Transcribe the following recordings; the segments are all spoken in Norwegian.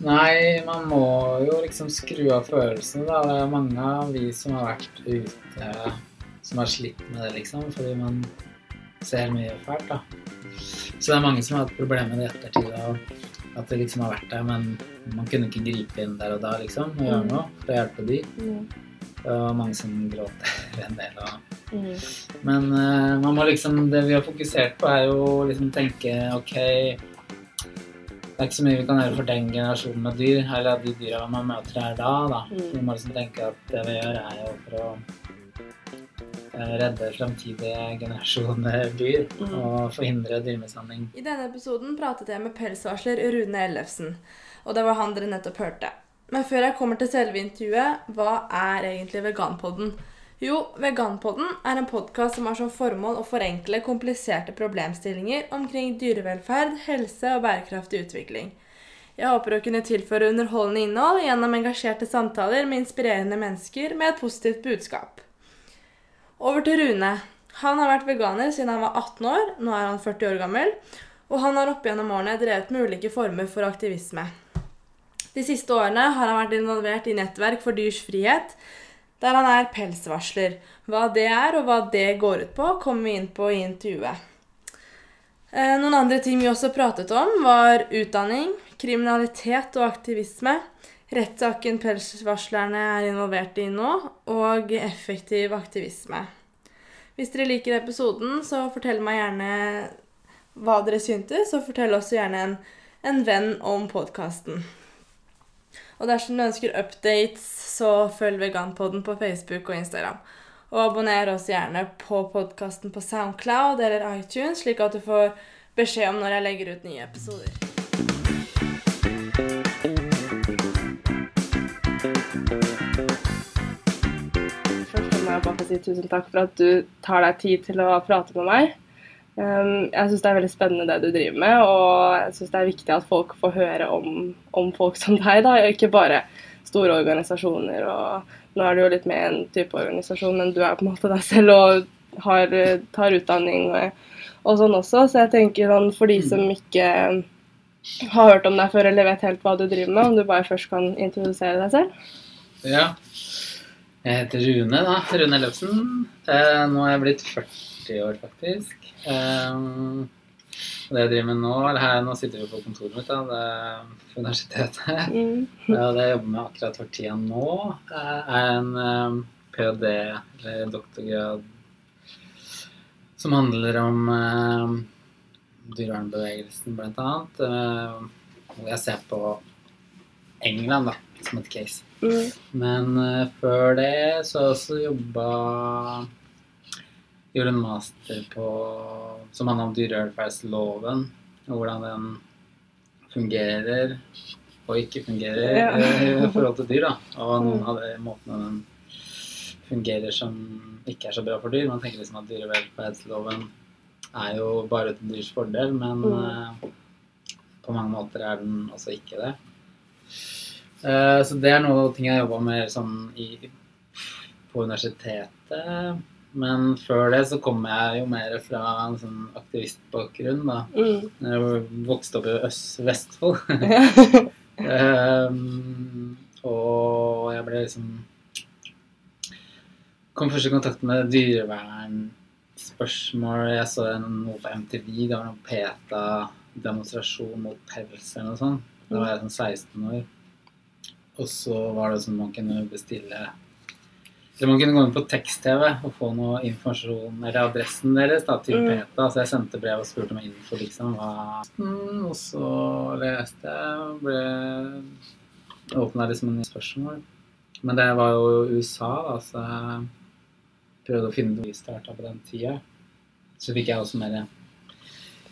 Nei, man må jo liksom skru av følelsene, da. Det er mange av vi som har vært ute, som har slitt med det, liksom. Fordi man ser mye fælt, da. Så det er mange som har hatt problemer med det i ettertid. Og at det liksom har vært der, men man kunne ikke gripe inn der og da, liksom. Og gjøre noe for å hjelpe de. Det var mange som gråter en del. Og... Mm. Men uh, man må liksom Det vi har fokusert på, er jo liksom tenke OK det er ikke så mye vi kan gjøre for den generasjonen med dyr, eller de dyra man møter her da. da. Mm. Vi må liksom tenke at det vi gjør, er jo for å eh, redde fremtidige generasjoner dyr Mm. og forhindre dyremishandling. I denne episoden pratet jeg med pelsvarsler Rune Ellefsen, og det var han dere nettopp hørte. Men før jeg kommer til selve intervjuet, hva er egentlig Veganpodden? Jo, Veganpodden er en podkast som har som formål å forenkle kompliserte problemstillinger omkring dyrevelferd, helse og bærekraftig utvikling. Jeg håper å kunne tilføre underholdende innhold gjennom engasjerte samtaler med inspirerende mennesker med et positivt budskap. Over til Rune. Han har vært veganer siden han var 18 år. Nå er han 40 år gammel. Og han har opp gjennom årene drevet med ulike former for aktivisme. De siste årene har han vært involvert i Nettverk for dyrs frihet, der han er pelsvarsler. Hva det er, og hva det går ut på, kommer vi inn på i intervjuet. Eh, Noen andre ting vi også pratet om, var utdanning, kriminalitet og aktivisme, rettssaken pelsvarslerne er involvert i nå, og effektiv aktivisme. Hvis dere liker episoden, så fortell meg gjerne hva dere syntes, og fortell også gjerne en, en venn om podkasten. Og dersom du ønsker updates, så følg Veganpodden på Facebook og Instagram. Og abonner også gjerne på podkasten på Soundcloud eller iTunes, slik at du får beskjed om når jeg legger ut nye episoder. Først må jeg bare få si tusen takk for at du tar deg tid til å prate med meg. Um, jeg syns det er veldig spennende det du driver med, og jeg syns det er viktig at folk får høre om, om folk som deg, da, ikke bare store organisasjoner. og Nå er du jo litt med i en type organisasjon, men du er på en måte deg selv og har, tar utdanning og, og sånn også. Så jeg tenker sånn for de som ikke har hørt om deg før eller vet helt hva du driver med, om du bare først kan introdusere deg selv? Ja. Jeg heter Rune, da. Rune Ellefsen. Eh, nå er jeg blitt 40 år, faktisk. Um, og det jeg driver med nå eller her, Nå sitter vi på kontoret mitt, da. Det er på universitetet. Mm. Ja, det jeg jobber med akkurat for tida nå, eh, er en um, ph.d. eller doktorgrad som handler om um, dyrevernbevegelsen, blant annet. Eh, hvor jeg ser på England da, som et case. Mm. Men uh, før det så har jeg også jobba Gjorde en master på som handla om dyrevelferdsloven, og hvordan den fungerer og ikke fungerer Ja. i forhold til dyr. da. Og noen Mm. av de måtene den fungerer som ikke er så bra for dyr. Man tenker liksom at dyrevelferdsloven er jo bare til dyrs fordel, men Mm. eh, på mange måter er den også ikke det. Eh, Så det er noe ting jeg jobba med sånn i, på universitetet. Men før det så kom jeg jo mer fra en sånn aktivistbakgrunn, da. Mm. Jeg vokste opp i Øst Vestfold. Ehm, og jeg ble liksom Kom først i kontakt med dyrevernspørsmål. Jeg så noe på MTV. Det var noen PETA-demonstrasjon mot pels eller noe sånt. Da var jeg sånn 16 år. Og så var det sånn man kunne bestille Eller man kunne gå inn på tekst-TV og få noe informasjon eller adressen deres da, til Mm. PETA. Så jeg sendte brev og spurte om info, liksom. Hva mm, Og så leste jeg og ble åpna liksom en spørsmål. Men det var jo USA, da, så jeg prøvde å finne noe vi starta på den tida. Så fikk jeg også mer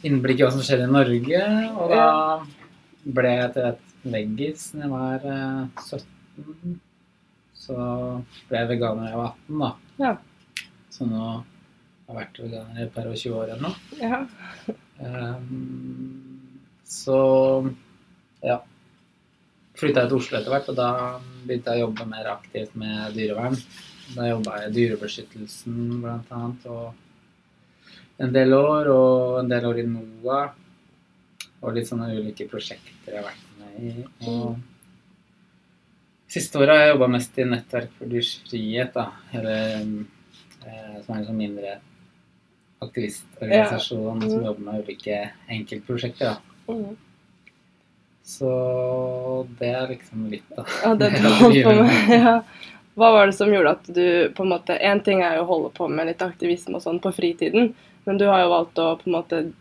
innblikk i hva som skjer i Norge, og da ble jeg til et veggis da jeg var eh, 17. Så ble jeg veganer da jeg var 18, da. Ja. Så nå har jeg vært veganer i et par og 20 år eller noe. ja. Um, så ja. Flytta jeg til Oslo etter hvert, og da begynte jeg å jobbe mer aktivt med dyrevern. Da jobba jeg i Dyrebeskyttelsen blant annet, og en del år, og en del år i NOAH. Og litt sånne ulike prosjekter jeg har vært med i i. Og siste året har jeg jobba mest i Nettverk for dyrs frihet, da. Eller, eh, som er en sånn mindre aktivistorganisasjon Ja. som Mhm. jobber med ulike enkeltprosjekter. da. Mm. Så det er liksom litt, da. Ja, det er du holdt på meg. med. Ja. Hva var det som gjorde at du på en måte En ting er jo å holde på med litt aktivisme og sånn på fritiden, men du har jo valgt å på en måte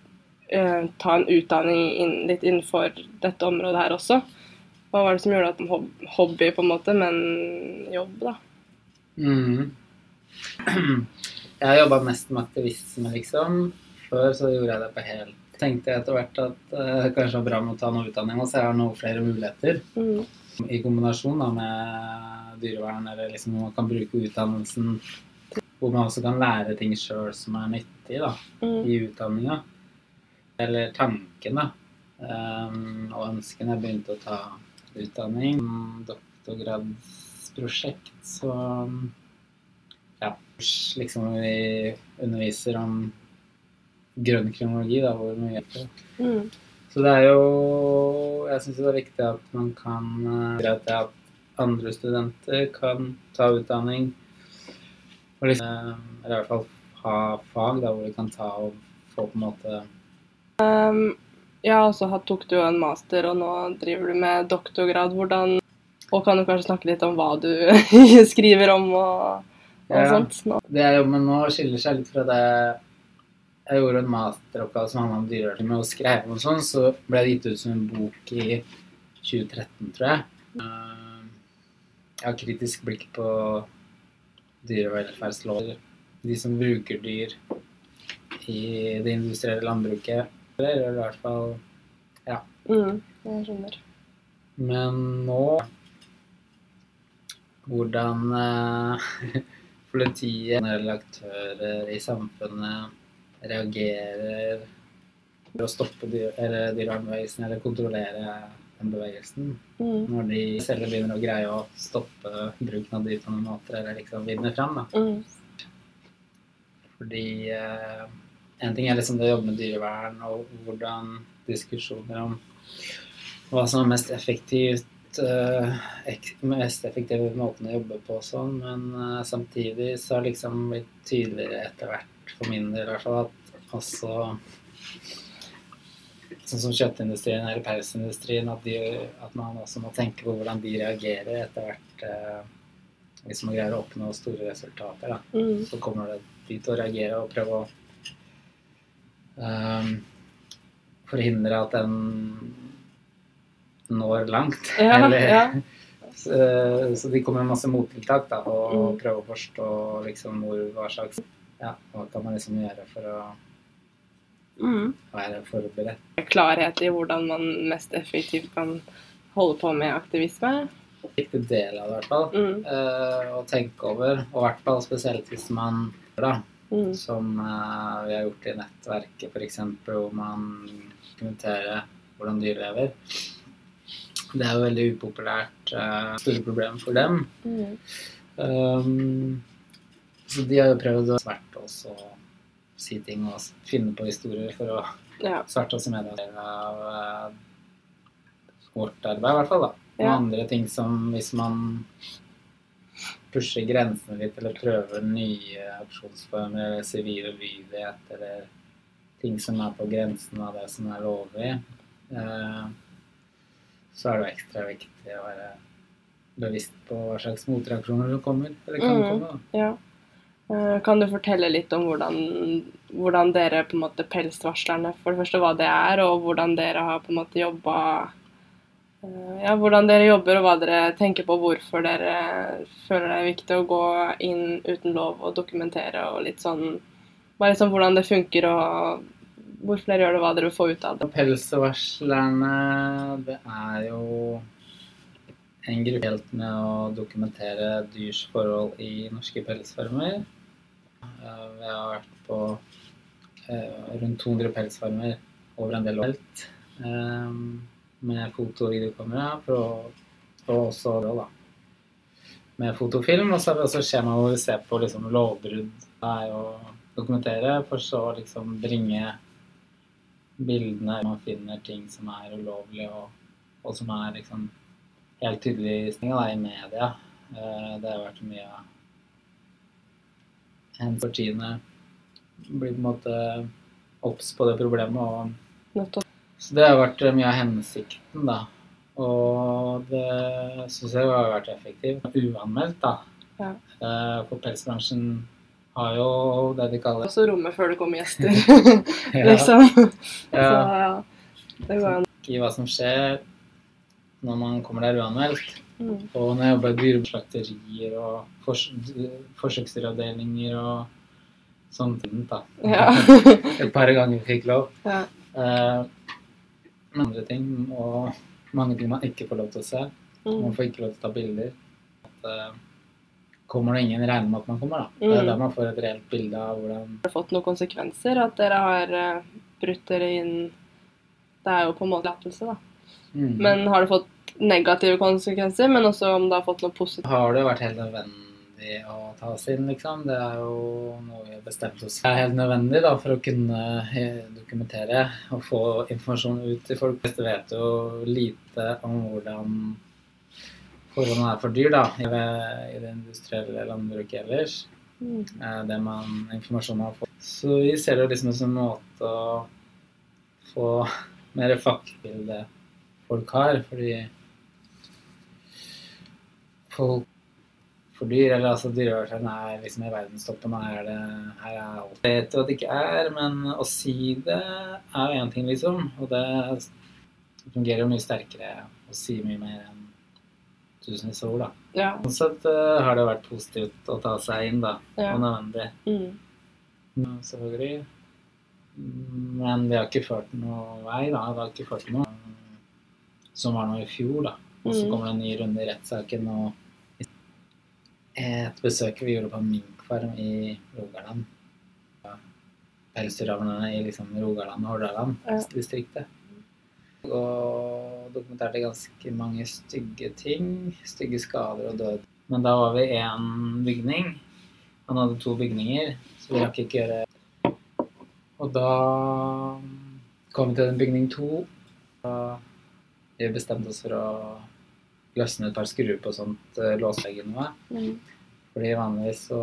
eh, ta en utdanning inn, litt innenfor dette området her også. Hva var det som gjorde at en hobby, på en måte, men jobb, da? Mm. Jeg har jobba mest med aktivisme, liksom. Før så gjorde jeg det på helt. Tenkte jeg etter hvert at det kanskje var bra med å ta noe utdanning, og så jeg har noe flere muligheter. Mm. I kombinasjon da med dyrevern, eller liksom hvor man kan bruke utdannelsen hvor man også kan lære ting sjøl som er nyttig da, Mm. i utdanninga. Eller tanken, da. Um, og ønskene. Jeg begynte å ta utdanning. Doktorgradsprosjekt, så Ja. Liksom vi underviser om grønn kronologi, da, hvor mye Mm. så det er jo Jeg syns det er viktig at man kan eh, gjøre til at andre studenter kan ta utdanning. Og liksom, eh, eller i hvert fall ha fag da, hvor de kan ta og få på en måte Ja, og så tok du jo en master, og nå driver du med doktorgrad. Hvordan Og kan du kanskje snakke litt om hva du skriver om og, og Ja. sånt? Nå. Det jeg jobber med nå, skiller seg litt fra det Jeg gjorde en masteroppgave som handla om med å skrive om sånn, så ble det gitt ut som en bok i 2013, tror jeg. Eh, Jeg har kritisk blikk på dyrevelferdslover. De som bruker dyr i det industrielle landbruket. Eller i hvert fall Ja. Mm, jeg skjønner. Men nå Hvordan eh, politiet eller aktører i samfunnet reagerer for å stoppe dyr, eller eller kontrollere den bevegelsen. Mm, Når de selv begynner å greie å stoppe bruken av dyr på noen måter, eller liksom vinne fram. da. mm, Fordi eh, en ting er liksom det å jobbe med dyrevern og hvordan diskusjoner om hva som er mest effektivt eh, mest effektive måten å jobbe på sånn, men eh, samtidig så har det liksom blitt tydeligere etter hvert, for min del i hvert fall, at også Sånn som kjøttindustrien eller pelsindustrien, at, de, at man også må tenke på hvordan de reagerer etter hvert. Eh, hvis man greier å oppnå store resultater. da mm, så kommer det de til å reagere og prøve å forhindre at den når langt. Ja, Eller, ja. Så, så de kommer med masse mottiltak da, og Mm. prøve å forstå liksom hvor, hva slags ja, Hva kan man liksom gjøre for å mm. være forberedt. Klarhet i hvordan man mest effektivt kan holde på med aktivisme. Viktig del av det, i hvert fall. Mm, Uh, å tenke over. Og i hvert fall spesielt hvis man da, mm, som uh, vi har gjort i nettverket, f.eks. hvor man dokumenterer hvordan dyr lever. Det er jo veldig upopulært. Uh, store problem for dem. mm, Um, så de har jo prøvd å sverte oss og si ting og finne på historier for å ja. svarte oss i media del av uh, vårt arbeid, i hvert fall. da. Og Ja. andre ting som hvis man pusher grensene litt, eller prøve nye aksjonsformer, eller sivil ulydighet, eller ting som er på grensen av det som er lovlig, eh, så er det ekstra viktig å være bevisst på hva slags motreaksjoner som kommer. Eller kan Mm. komme. da. ja. Eh, Kan du fortelle litt om hvordan, hvordan dere på en måte pelsvarslerne For det første hva det er, og hvordan dere har på en måte jobba Ja, hvordan dere jobber, og hva dere tenker på hvorfor dere føler det er viktig å gå inn uten lov og dokumentere og litt sånn Bare sånn hvordan det funker og hvorfor dere gjør det, og hva dere vil få ut av det. Pelsvarslerne, det er jo en gruppe helt med å dokumentere dyrs forhold i norske pelsfarmer. Eh, Vi har vært på eh, rundt 200 pelsfarmer over en del år eh, med foto- og videokamera, for å, og også da, med fotofilm. Og så har vi også skjema hvor vi ser på liksom, lovbrudd det er å dokumentere, for så å liksom bringe bildene man finner ting som er ulovlig, og og som er liksom helt tydelig i media. Eh, det har vært mye av hennes partiene blir på en måte obs på det problemet. Og, Nettopp. Så det har vært mye av hensikten, da. Og det syns jeg har vært effektivt. Uanmeldt, da. Ja. Eh, For pelsbransjen har jo det de kaller Også rommet før det kommer gjester, ja, liksom. Så ja, ja, det går an. i hva som skjer når man kommer der uanmeldt. Mm. Og når jeg jobba i dyreslakterier og fors forsøksdyravdelinger og sånt, da. Ja. Et par ganger fikk lov. ja. Eh, men andre ting, og mange ting man ikke får lov til å se. Mm. Man får ikke lov til å ta bilder. At, uh, kommer det ingen regner med at man kommer, da. Det Mm. er da man får et reelt bilde av hvordan Har det fått noen konsekvenser at dere har eh, brutt dere inn Det er jo på en måte lettelse, da. mm. Men har det fått negative konsekvenser, men også om det har fått noe positivt? har det vært helt nødvendig å ta oss inn, liksom. Det er jo noe vi har bestemt oss for. Det er helt nødvendig da, for å kunne eh, dokumentere og få informasjon ut til folk. De fleste vet jo lite om hvordan forholdene er for dyr da, i det, industrielle landbruket ellers. Mm. eh, det man, informasjonen har fått. Så vi ser det liksom som en måte å få mer faktabilde folk har, fordi folk for dyr, eller altså dyrevelferden er liksom i verdenstoppen, her er det her er alt. Jeg vet jo at det ikke er, men å si det er jo én ting, liksom. Og det fungerer jo mye sterkere å si mye mer enn tusenvis av ord, da. Ja. Sånn sett eh, har det vært positivt å ta seg inn, da. ja. Og nødvendig. Mm. Selvfølgelig. Men vi har ikke ført noe vei, da. Det har ikke ført noe. Som var nå i fjor, da. Og så Mm. kommer det en ny runde i rettssaken. Og et besøk vi gjorde på minkfarm i Rogaland. Pelsdyravlerne i liksom Rogaland og Hordaland Ja. distriktet. Og dokumenterte ganske mange stygge ting. Stygge skader og død. Men da var vi én bygning. Han hadde to bygninger, så vi rakk ikke gjøre Og da kom vi til bygning to. Og vi bestemte oss for å løsne et par skruer på sånt låsvegg eller noe. Mm. Fordi vanligvis så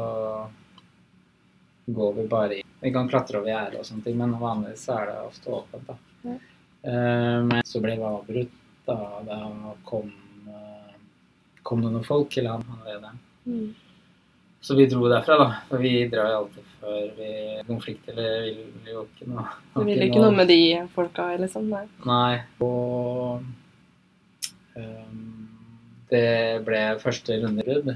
går vi bare i Vi kan klatre over gjerdet og sånne ting, men vanligvis så er det ofte åpent, da. Ja. Uh, men så ble vi avbrutt da. Da kom, uh, kom det noen folk til han allerede. Mm. Så vi dro derfra, da. For vi drar jo alltid før vi konflikter eller vil jo ikke noe. Du vil ikke noe med de folka, liksom? Nei. Nei. Og ehm, det ble første rundebrudd.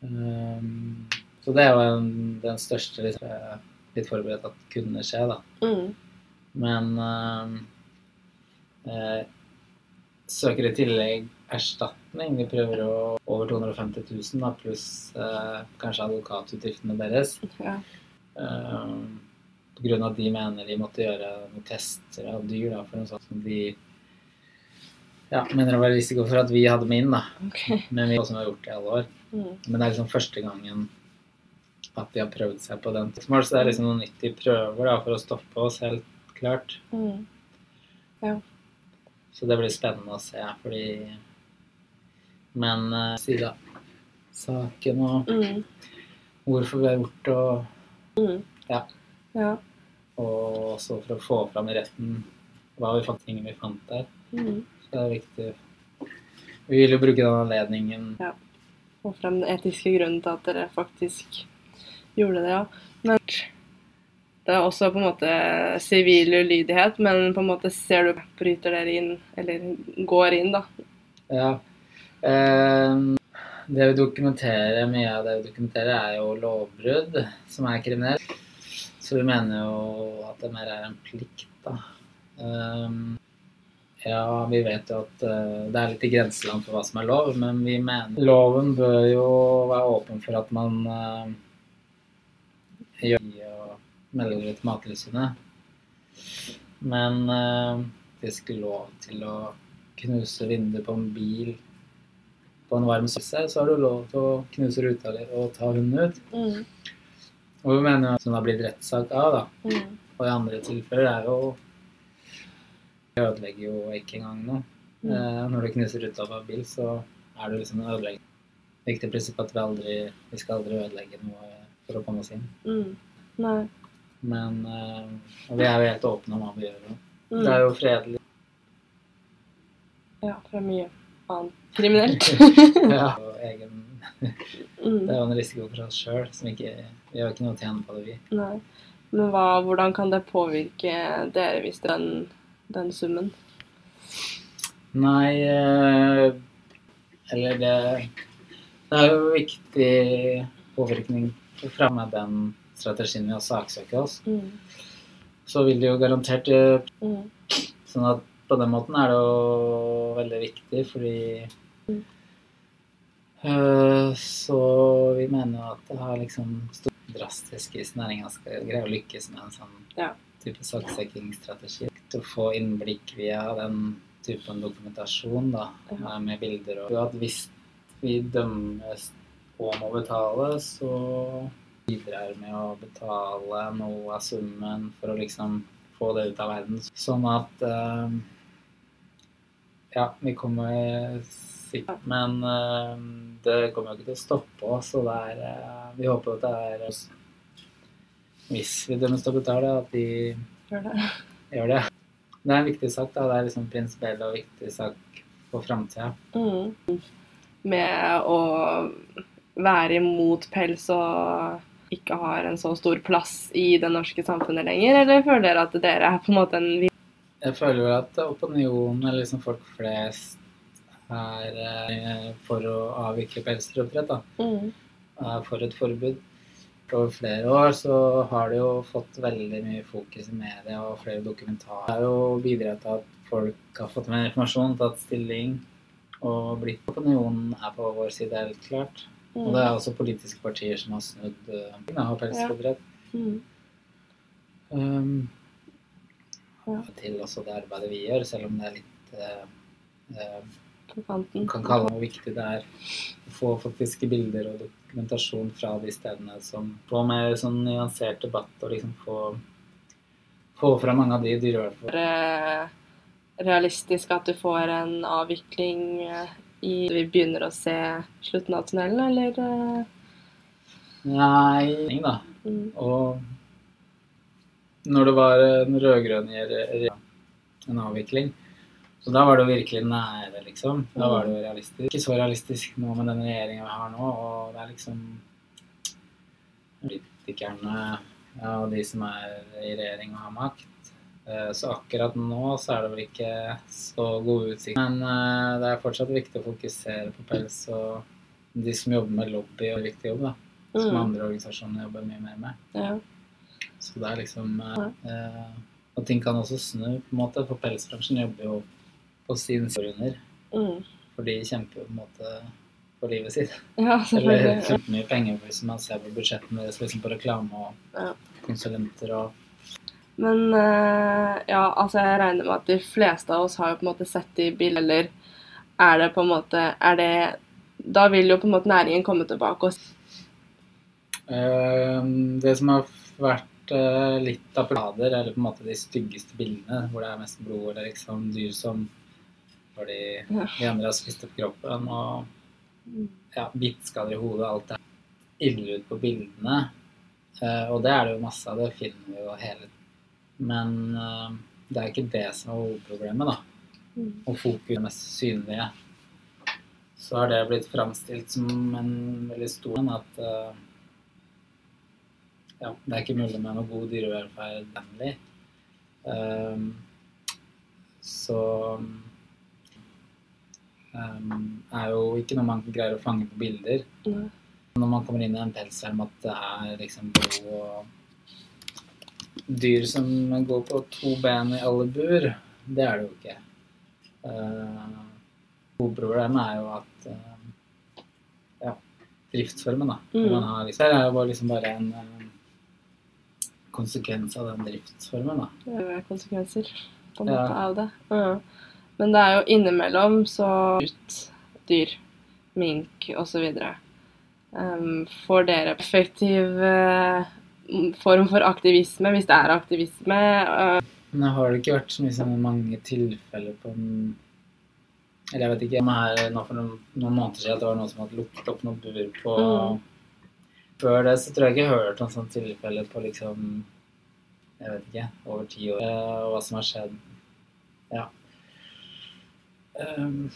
Um, så det er jo en, den største liksom, jeg er litt forberedt at kunne skje, da. Mm. Men um, eh, søker i tillegg erstatning. De prøver å over 250 000, da, pluss eh, kanskje advokatutgiftene deres. Ja. Um, grunn av at de mener de måtte gjøre noen tester av dyr da, for noe sånt som de ja, mener det var risiko for at vi hadde min, da. Okay. Men vi også har gjort det i alle år. Mm. Men det er liksom første gangen at de har prøvd seg på den. Så det er liksom noe nytt de prøver da, for å stoppe oss, helt klart. Mm. Så det blir spennende å se, fordi Men uh, si da saken og Mm. hvorfor vi har gjort det, og Mm. Ja. Ja. Og også for å få fram i retten hva vi fant, ting vi fant der. Mm. Det er viktig. Vi vil jo bruke den anledningen Få frem den etiske grunnen til at dere faktisk gjorde det, ja. Men det er også på en måte sivil ulydighet, men på en måte ser du bryter dere inn, eller går inn, da. Ja. Ehm, det vi dokumenterer, mye av det vi dokumenterer, er jo lovbrudd som er kriminelt. Så vi mener jo at det mer er en plikt, da. Ehm, ja, vi vet jo at eh, det er litt i grenseland for hva som er lov, men vi mener loven bør jo være åpen for at man uh, gjør og melder det til Mattilsynet. Men uh, det skulle lov til å knuse vinduet på en bil på en varm sølse, så har du lov til å knuse ruta og ta hunden ut. Mm. Og vi mener jo at hun har blitt rettssak av, da, Mm. og i andre tilfeller er jo Det ødelegger jo ikke engang noe. Mm. Eh, når du knuser ruta på en bil, så er det liksom en ødelegging. Viktig prinsipp at vi aldri vi skal aldri ødelegge noe for å komme oss inn. Mm. Nei. Men eh, vi er jo helt åpne om hva vi gjør. Mm. Det er jo fredelig. Ja, fra mye annet kriminelt. ja. Og egen, det mm. er jo en risiko for oss sjøl. Vi har ikke noe å tjene på det, vi. Nei. Men hva, hvordan kan det påvirke dere hvis den, den summen? Nei eh, Eller det Det er jo viktig påvirkning fra med den strategien med å saksøke oss. Mm. Så vil det jo garantert eh, Mm. Sånn at på den måten er det jo veldig viktig, fordi Mm. øh, Så vi mener jo at det har liksom stort drastisk hvis næringa skal greie å lykkes med en sånn Ja. type saksøkingsstrategi. Til å få innblikk via den typen dokumentasjon da, med bilder. Og at hvis vi dømmes og må betale, så bidrar med å betale noe av summen for å liksom få det ut av verden. Sånn at uh, Ja, vi kommer sikkert Men uh, det kommer jo ikke til å stoppe oss, og er uh, Vi håper at det er Hvis vi dømmes til å betale, at de Gjør det. gjør det. Det er en viktig sak. da, Det er liksom prinsipiell og viktig sak for framtida. Mm. Med å være imot pels og ikke har en så stor plass i det norske samfunnet lenger, eller føler dere at dere er på en måte en Jeg føler vel at opinionen, eller liksom folk flest, er eh, for å avvikle pelsdyroppdrett. mm. for et forbud. Over flere år så har det jo fått veldig mye fokus i media og flere dokumentarer. Det har jo bidratt til at folk har fått mer informasjon, tatt stilling og blitt Opinionen er på vår side, helt klart. Og det er også politiske partier som har snudd uh, av Ja. Mm. Um, Ja. til også det arbeidet vi gjør, selv om det er litt uh, uh, kan kalle det hvor viktig det er å få faktiske bilder og dokumentasjon fra de stedene som Få mer sånn nyansert debatt og liksom få, få fra mange av de dyrevelferd... være realistisk at du får en avvikling eh, i Vi begynner å se slutten av tunnelen, eller? eh? Nei, da. Mm. Og når det var en rød-grønn en avvikling, så da var det jo virkelig nære, liksom. Da var det jo realistisk. Ikke så realistisk nå med den regjeringa vi har nå, og det er liksom politikerne ja, og de som er i regjering og har makt. Eh, Så akkurat nå så er det vel ikke så gode utsikter. Men eh, det er fortsatt viktig å fokusere på pels, og de som jobber med lobby, og viktig jobb, da. Som Mm. andre organisasjoner jobber mye mer med. Ja. Så det er liksom eh, Og ting kan også snu, på en måte, for pelsbransjen jobber jo på sin under. Mm. For de kjemper jo på en måte for livet sitt. ja, Eller kjempemye penger hvis man ser på budsjettene deres liksom på reklame og Ja. konsulenter og Men eh, ja, altså jeg regner med at de fleste av oss har jo på en måte sett de bildene, eller er det på en måte Er det Da vil jo på en måte næringen komme tilbake og Eh, Det som har vært eh, litt av plader, eller på en måte de styggeste bildene, hvor det er mest blod eller liksom dyr som hvor de, Ja. de andre har spist opp kroppen og ja, bittskader i hodet, alt det ille ut på bildene. Uh, og det er det jo masse av, det finner vi jo hele Men uh, det er ikke det som er hovedproblemet, da. Mm. Og fokus er mest synlige. Så har det blitt framstilt som en veldig stor en at uh, ja, det er ikke mulig med noe god dyrevelferd vennlig. Um, så um, er jo ikke noe man greier å fange på bilder. Mm. Når man kommer inn i en pelsfarm at det er liksom blod og dyr som går på to ben i alle bur, det er det jo ikke. Uh, Hovedproblemet er jo at uh, ja, driftsformen, da. Mm. Man har liksom, det er jo bare, liksom bare en uh, konsekvens av den driftsformen, da. Det er konsekvenser på en Ja. måte av det. Ja. Men det er jo innimellom så ut dyr, mink osv. Um, får dere effektiv uh, form for aktivisme, hvis det er aktivisme? Uh. Men har det ikke vært så mye sånn mange tilfeller på den Eller jeg vet ikke her nå for noen, noen måneder siden at det var noen som hadde lukket opp noen bur på Mm. Før det så tror jeg ikke jeg har hørt om sånne tilfeller på liksom Jeg vet ikke over ti år. Uh, hva som har skjedd. Ja. Um,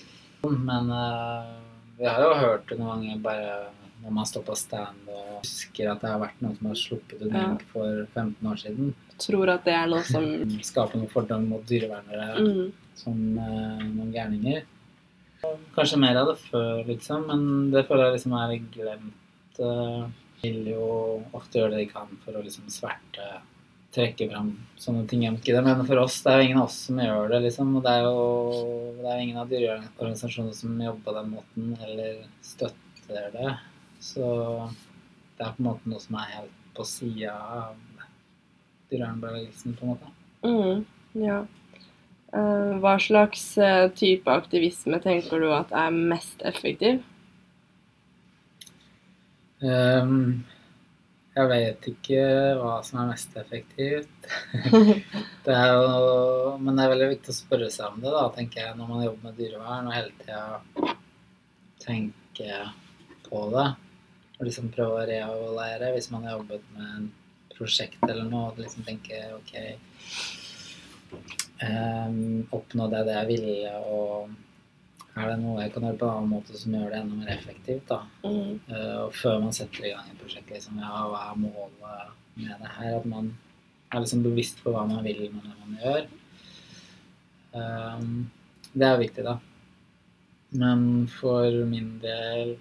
men eh, vi har jo hørt det noen ganger bare når man står på stand og husker at det har vært noen som har sluppet ut Ja. for 15 år siden. Tror at det er noe som Skaper noen fordom mot dyrevernere mm. som eh, noen gærninger. Kanskje mer av det før, liksom, men det føler jeg liksom er glemt. Uh, vil jo ofte gjøre det de kan for å liksom sverte trekke fram sånne ting. Jeg ikke det, Men for oss, det er jo ingen av oss som gjør det, liksom. Og det er jo det er ingen av dyreorganisasjonene som jobber på den måten, eller støtter det. Så det er på en måte noe som er helt på sida av dyrevernbevegelsen, på en måte. Mm. Ja. Eh, hva slags eh, type aktivisme tenker du at er mest effektiv? Ehm, jeg vet ikke hva som er mest effektivt. det er jo, men det er veldig viktig å spørre seg om det, da, tenker jeg, når man jobber med dyrevern, og hele tida tenke på det. Og liksom prøve å reevaluere hvis man har jobbet med en prosjekt eller noe, og liksom tenke OK um, Oppnådde jeg det jeg ville, og er det noe jeg kan gjøre på en annen måte som gjør det enda mer effektivt? da? Mm. Eh, og før man setter i gang et prosjekt, liksom, ja, hva er målet med det her? At man er liksom bevisst på hva man vil med det man gjør. Um, det er viktig, da. Men for min del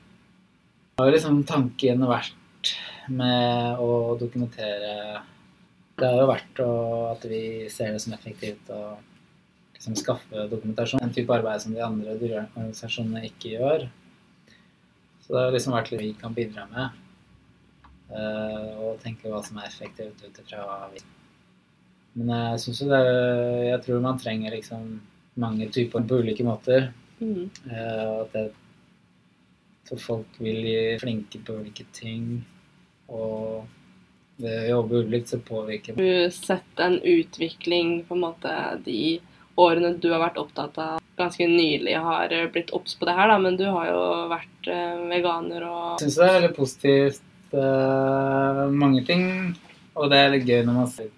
har liksom tanken vært med å dokumentere Det har jo vært å, at vi ser det som effektivt å liksom skaffe dokumentasjon. En type arbeid som de andre dyreorganisasjonene ikke gjør. Så det har liksom vært litt vi kan bidra med. eh, og tenke hva som er effektivt ut ifra hva vi Men jeg syns jo det Jeg tror man trenger liksom mange typer på ulike måter. Mm. eh, at det For folk vil bli flinke på ulike ting. Og ved å jobbe ulikt så påvirker Har du sett en utvikling på en måte de årene du har vært opptatt av ganske nylig har blitt obs på det her, da, men du har jo vært eh, veganer og Jeg syns det er veldig positivt. uh, mange ting. Og det er litt gøy når man ser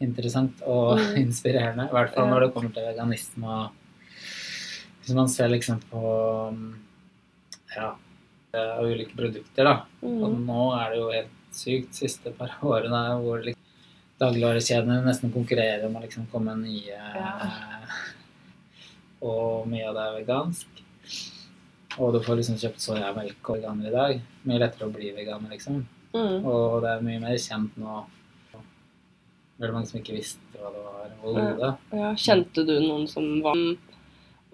interessant og Mm. inspirerende. I hvert fall når det kommer til veganisme. og Hvis man ser liksom på mm, ja, eh, ulike produkter, da. Og mm. nå er det jo helt sykt siste par årene hvor liksom, dagligvarekjedene nesten konkurrerer om å liksom komme med nye Ja. Og mye av det er vegansk. Og du får liksom kjøpt soyamelk og veganer i dag. Mye lettere å bli veganer, liksom. Mm. Og det er mye mer kjent nå. Veldig mange som ikke visste hva det var overhodet. Ja, kjente du noen som var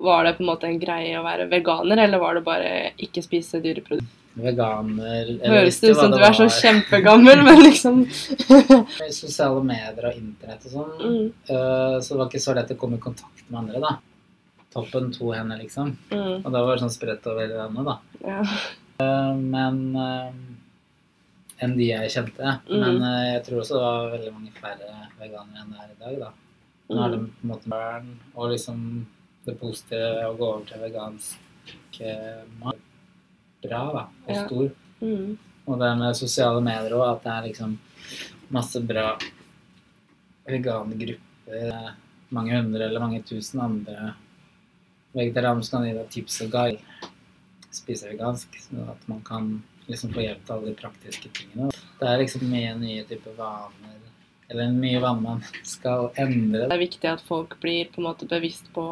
Var det på en måte en greie å være veganer, eller var det bare ikke spise dyreprodukter? Veganer Høres det ut som du er så kjempegammel, men liksom Sosiale medier og internett og sånn. mm. Uh, Så det var ikke så lett å komme i kontakt med andre, da. Toppen to hender, liksom. Mm. Og da var det sånn spredt over hele landet, da. Ja. Uh, Men uh, enn de jeg kjente. Mm. Men jeg tror også det var veldig mange færre veganere enn det er i dag, da. Nå er det Mm. på en måte barn, og liksom det positive å gå over til vegansk mat. Bra, da. Og Ja. stor. Mm. Og det med sosiale medier òg, at det er liksom masse bra vegangrupper. Mange hundre eller mange tusen andre vegetarianere som kan gi deg tips og guide. Spise vegansk, sånn at man kan liksom få hjelp til alle de praktiske tingene. Det er liksom mye nye typer vaner, eller mye vaner man skal endre. Det er viktig at folk blir på en måte bevisst på,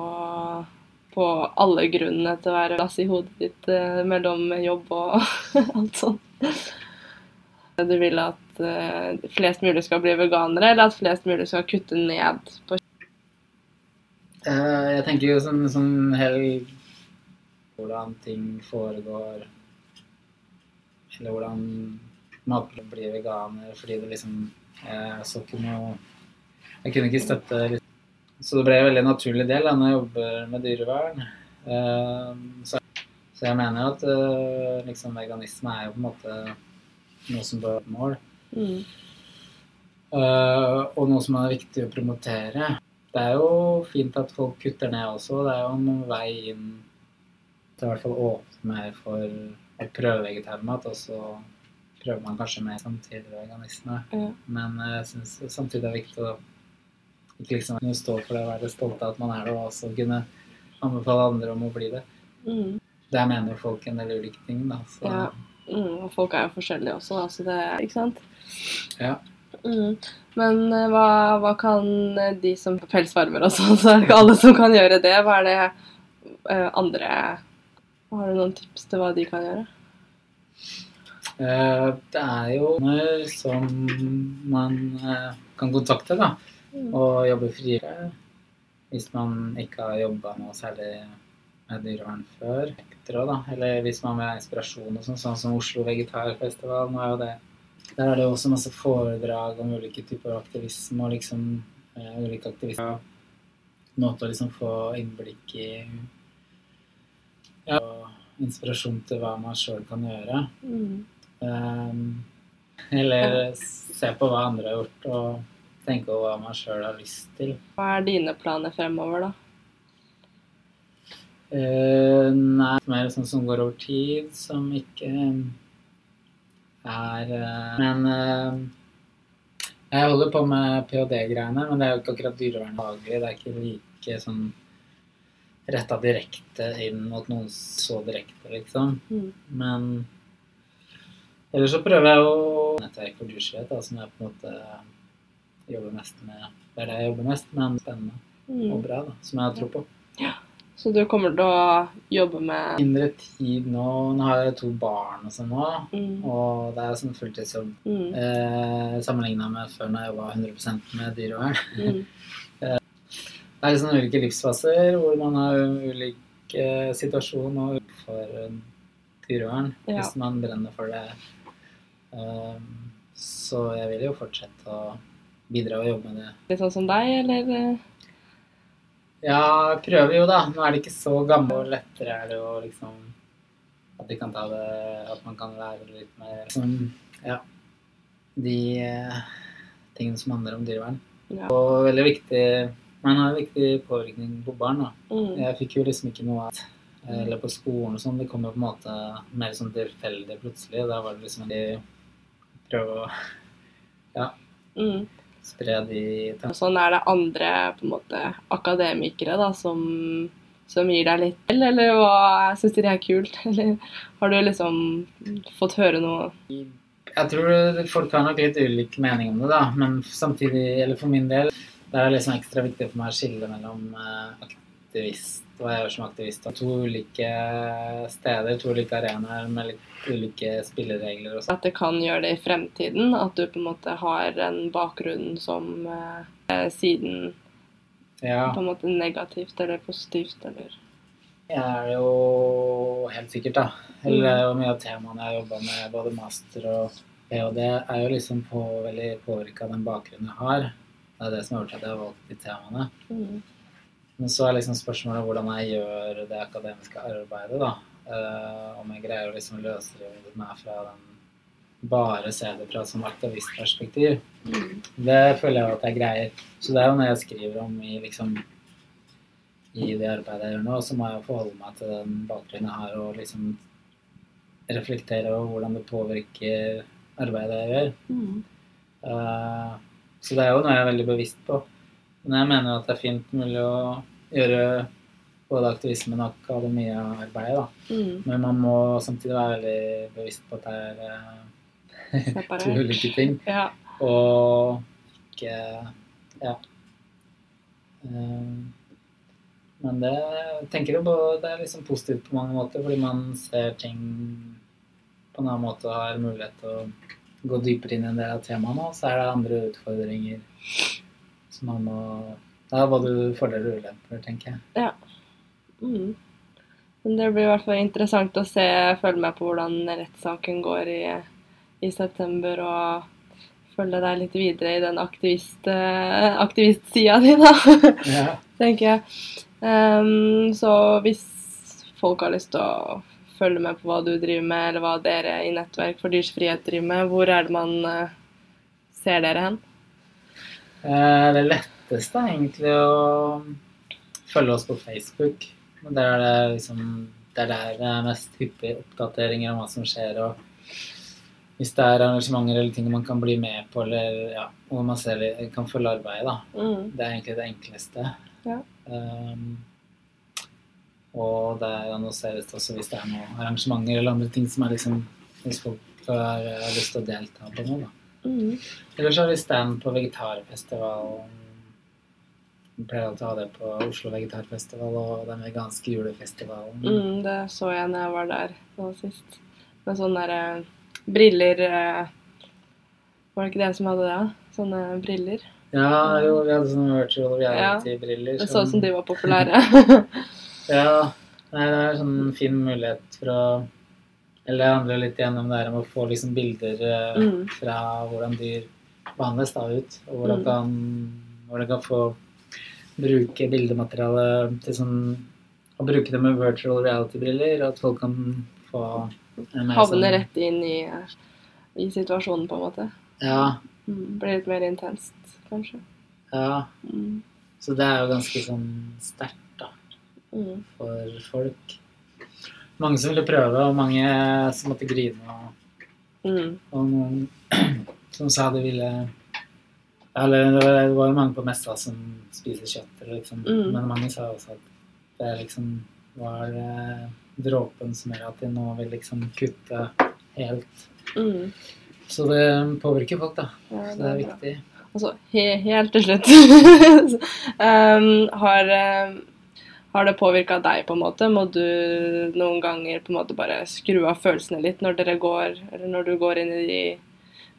på alle grunnene til å være plass i hodet ditt eh, mellom jobb og alt sånt. Du vil at eh, flest mulig skal bli veganere, eller at flest mulig skal kutte ned på Eh, Jeg tenker jo sånn, sånn helt hvordan ting foregår Eller hvordan matprodukter blir veganer fordi det liksom Jeg så noe Jeg kunne ikke støtte. Så det ble en veldig naturlig del da når jeg jobber med dyrevern. Eh, Så, så jeg mener jo at eh, liksom veganisme er jo på en måte noe som bør være mål. mm. Eh, og noe som er viktig å promotere. Det er jo fint at folk kutter ned også. Det er jo en vei inn til i hvert fall åpne mer for å prøve vegetarmat, og så prøver man kanskje mer samtidig veganisme. Ja. Men jeg syns samtidig det er viktig å liksom kunne stå for det og være stolt av at man er det, og også kunne anbefale andre om å bli det. Mm. Der mener jo folk en del ulike ting, da. Så Ja. Mm, og folk er jo forskjellige også, da, så det Ikke sant? ja. Mm. Men eh, hva, hva kan eh, de som pelsfarmer og sånn, så er det ikke alle som kan gjøre det. Hva er det eh, andre Har du noen tips til hva de kan gjøre? Det er jo noen som man kan kontakte, da. Mm. Og jobbe friere. Hvis man ikke har jobba noe særlig med dyrevern før. Etter da. Eller hvis man vil ha inspirasjon og sånn, sånn som Oslo Vegetarfestival. Nå er jo det Der er det også masse foredrag om ulike typer aktivisme og liksom uh, ulike aktivister. Måte å liksom få innblikk i ja, og inspirasjon til hva man sjøl kan gjøre. Mm. Um, eller se på hva andre har gjort, og tenke over hva man sjøl har lyst til. Hva er dine planer fremover, da? Uh, nei, mer sånn som går over tid, som ikke er uh, Men uh, jeg holder på med ph.d.-greiene, men det er jo ikke akkurat dyrevernfaglig. Det er ikke like sånn retta direkte inn mot noen så direkte, liksom. Mm. Men ellers så prøver jeg å nettverk for dyrsrett, da, som jeg på en måte jobber mest med. Det er det jeg jobber mest, men spennende og Mm. bra, da, som jeg har tro på. Så du kommer til å jobbe med Mindre tid nå. Nå har jeg to barn og sånn nå, mm. og det er sånn fulltidsjobb Mm. eh, sammenligna med før når jeg jobba 100 med dyrevern. Mm. Det er liksom ulike livsfaser hvor man har ulik eh, situasjon og for eh, dyrevern Ja. hvis man brenner for det. Um, så jeg vil jo fortsette å bidra og jobbe med det. Litt sånn som deg, eller? eh? Ja, prøver jo, da. Nå er det ikke så gammel, og lettere er det jo liksom At de kan ta det At man kan lære litt mer liksom, Ja. De eh, tingene som handler om dyrevern. Ja. Og veldig viktig Man har en viktig påvirkning på barn, da. Mm. Jeg fikk jo liksom ikke noe av Eller på skolen og sånn. Det kom jo på en måte mer sånn tilfeldig plutselig. Da var det liksom de prøve å Mm. Spre de tankene. sånn er det andre måte akademikere da, som, som gir deg litt til, eller hva syns de er kult? Eller har du liksom fått høre noe Jeg tror folk har nok litt ulik mening om det, da. Men samtidig, eller for min del, det er liksom ekstra viktig for meg å skille mellom eh, aktivist hva jeg gjør som aktivist. Og to ulike steder, to ulike arenaer med litt ulike spilleregler og sånn. at det kan gjøre det i fremtiden? At du på en måte har en bakgrunn som eh, siden Ja, på en måte negativt eller positivt, eller jeg er jo helt sikkert, da. Eller er mye av temaene jeg har jobba med, både master og ph.d., er jo liksom på, veldig påvirka av den bakgrunnen jeg har. Det er det som har gjort at jeg har valgt de temaene. mm. Men så er liksom spørsmålet hvordan jeg gjør det akademiske arbeidet, da. Uh, om jeg greier å liksom løsrive meg fra den bare se det fra som aktivistperspektiv. Mm. Det føler jeg at jeg greier. Så det er jo når jeg skriver om i liksom i det arbeidet jeg gjør nå, så må jeg forholde meg til den bakgrunnen jeg har, og liksom reflektere over hvordan det påvirker arbeidet jeg gjør. Mm. Uh, så det er jo noe jeg er veldig bevisst på. Men jeg mener jo at det er fint mulig å gjøre både aktivismen og akademiarbeidet, da. Mm. Men man må samtidig være veldig bevisst på at det er eh, to ulike ting. Ja. Og ikke Ja. Um, Men det tenker jeg på, det er liksom positivt på mange måter, fordi man ser ting på en annen måte og har mulighet til å gå dypere inn i en del av temaene. Og så er det andre utfordringer som man må Det er det fordeler og ulemper, tenker jeg. Mm. Men det blir i hvert fall interessant å se, følge med på hvordan rettssaken går i, i september, og følge deg litt videre i den aktivist, eh, aktivistsida di, da, Ja. tenker jeg. Um, så hvis folk har lyst til å følge med på hva du driver med, eller hva dere i Nettverk for dyrs frihet driver med, hvor er det man eh, ser dere hen? Eh, Det letteste er egentlig å følge oss på Facebook. Der er det liksom Det er der det er mest hyppige oppdateringer om hva som skjer. og hvis det er arrangementer eller ting man kan bli med på, eller ja, hvor man ser, kan følge arbeidet, da. Mm. Det er egentlig det enkleste. Ja. Um, og det annonseres også hvis det er noen arrangementer eller andre ting som er liksom Hvis folk har eh, lyst til å delta på noe, da. Mm. Eller så har vi stand på vegetarfestivalen. Vi pleier alltid å ha det på Oslo vegetarfestival og den veganske julefestivalen. Mm, det så jeg når jeg var der nå sist. Med sånne der, eh, briller eh, Var det ikke dere som hadde det? Sånne briller. Ja, jo, vi hadde sånne virtual reality-briller. Det så ut som de var populære. Ja. Nei, det er sånn fin mulighet for å Eller det handler litt igjennom det her om å få liksom bilder eh, Mm. fra hvordan dyr behandles da ut, og hvor Mm. kan, hvor kan få bruke bildemateriale til sånn Å bruke det med virtual reality-briller, og at folk kan få en mer Havne sånn- rett inn i, i situasjonen, på en måte. Ja. Mm. Blir litt mer intenst, kanskje. ja. Mm. Så det er jo ganske sånn sterkt, da. Mm. for folk. Mange som ville prøve, og mange som måtte grine. Og, Mm. og noen som sa de ville Eller det var, jo mange på messa som spiser kjøtt, liksom. Mm. men mange sa også at det liksom var eh, dråpen som gjør at de nå vil liksom kutte helt. Mm. Så det påvirker folk, da. Ja, Så det er viktig. Altså, he helt til slutt um, har, um, har det påvirka deg, på en måte? Må du noen ganger på en måte bare skru av følelsene litt når dere går, eller når du går inn i de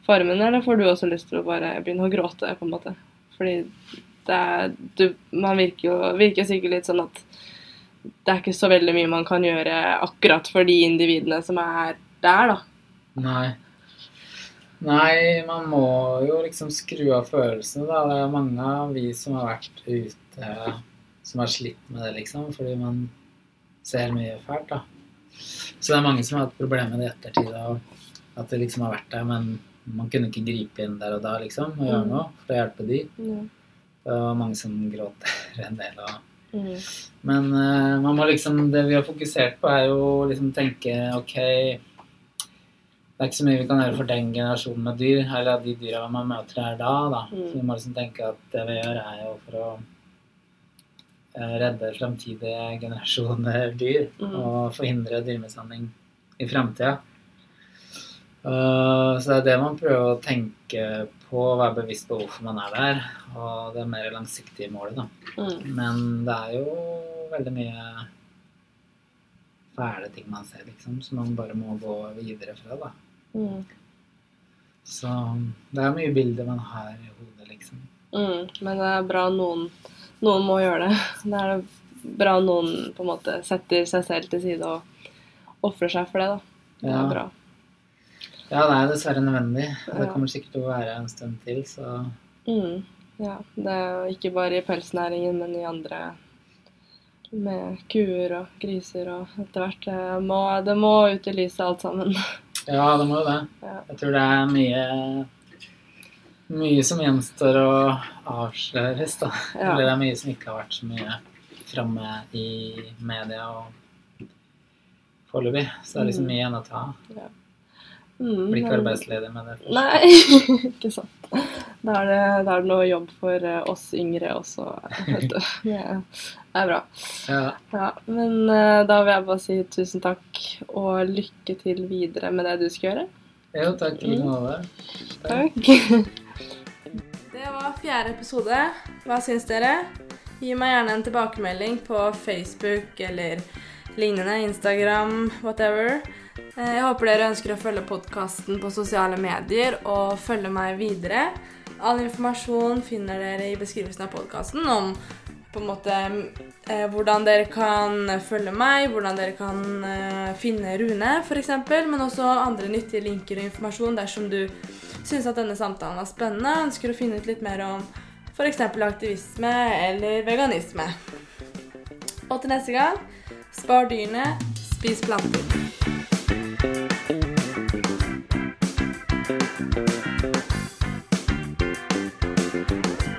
formene, eller får du også lyst til å bare begynne å gråte, på en måte? Fordi det er du, Man virker jo virker sikkert litt sånn at det er ikke så veldig mye man kan gjøre akkurat for de individene som er der, da. Nei. Nei, man må jo liksom skru av følelsene, da. Det er mange av vi som har vært ute, som har slitt med det, liksom. Fordi man ser mye fælt, da. Så det er mange som har hatt problemer med det i ettertid. Og at det liksom har vært der, men man kunne ikke gripe inn der og da, liksom. Og gjøre Mm. noe for å hjelpe de. Det var mange som gråter en del. og Mm. men uh, man må liksom, det vi har fokusert på, er jo liksom tenke ok Det er ikke så mye vi kan gjøre for den generasjonen med dyr, eller de dyra man møter her da. da. Mm. Så vi må liksom tenke at det vi gjør, er jo for å redde fremtidige generasjoner dyr. Mm. Og forhindre dyremishandling i fremtida. Eh, så det er det man prøver å tenke på, være bevisst på hvorfor man er der. Og det mer langsiktige målet, da. Mm. Men det er jo veldig mye fæle ting man ser, liksom, som man bare må gå videre fra, da. Mm. Så det er mye bilder man har i hodet, liksom. Mm, men det er bra noen, noen må gjøre det. Det er bra noen på en måte setter seg selv til side og ofrer seg for det. da. Det Ja. er bra. Ja, det er dessverre nødvendig. Det kommer sikkert til å være en stund til, så Mm, ja, det er ikke bare i pelsnæringen, men i andre med kuer og griser og etter hvert. Det må, det må ut i lyset alt sammen. ja, det må jo det. Ja. Jeg tror det er mye mye som gjenstår å avsløres, da. Ja. Eller det er mye som ikke har vært så mye framme i media og foreløpig. Så det er liksom Mm. mye igjen å ta av. Mm, Blir ikke arbeidsledig med det. først. Nei, ikke sant. Da er det, da er det noe jobb for eh, oss yngre også, vet du. Det er, er bra. Ja. Ja, men eh, da vil jeg bare si tusen takk og lykke til videre med det du skal gjøre. Jo, takk i like Mm. måte. Takk. Fjerde episode. Hva syns dere? Gi meg gjerne en tilbakemelding på Facebook eller lignende, Instagram, whatever. Eh, Jeg håper dere ønsker å følge podkasten på sosiale medier og følge meg videre. All informasjon finner dere i beskrivelsen av podkasten om på en måte eh, hvordan dere kan følge meg, hvordan dere kan eh, finne Rune f.eks., men også andre nyttige linker og informasjon dersom du syns at denne samtalen var spennende ønsker å finne ut litt mer om f.eks. aktivisme eller veganisme. Og til neste gang spar dyrene, spis planter.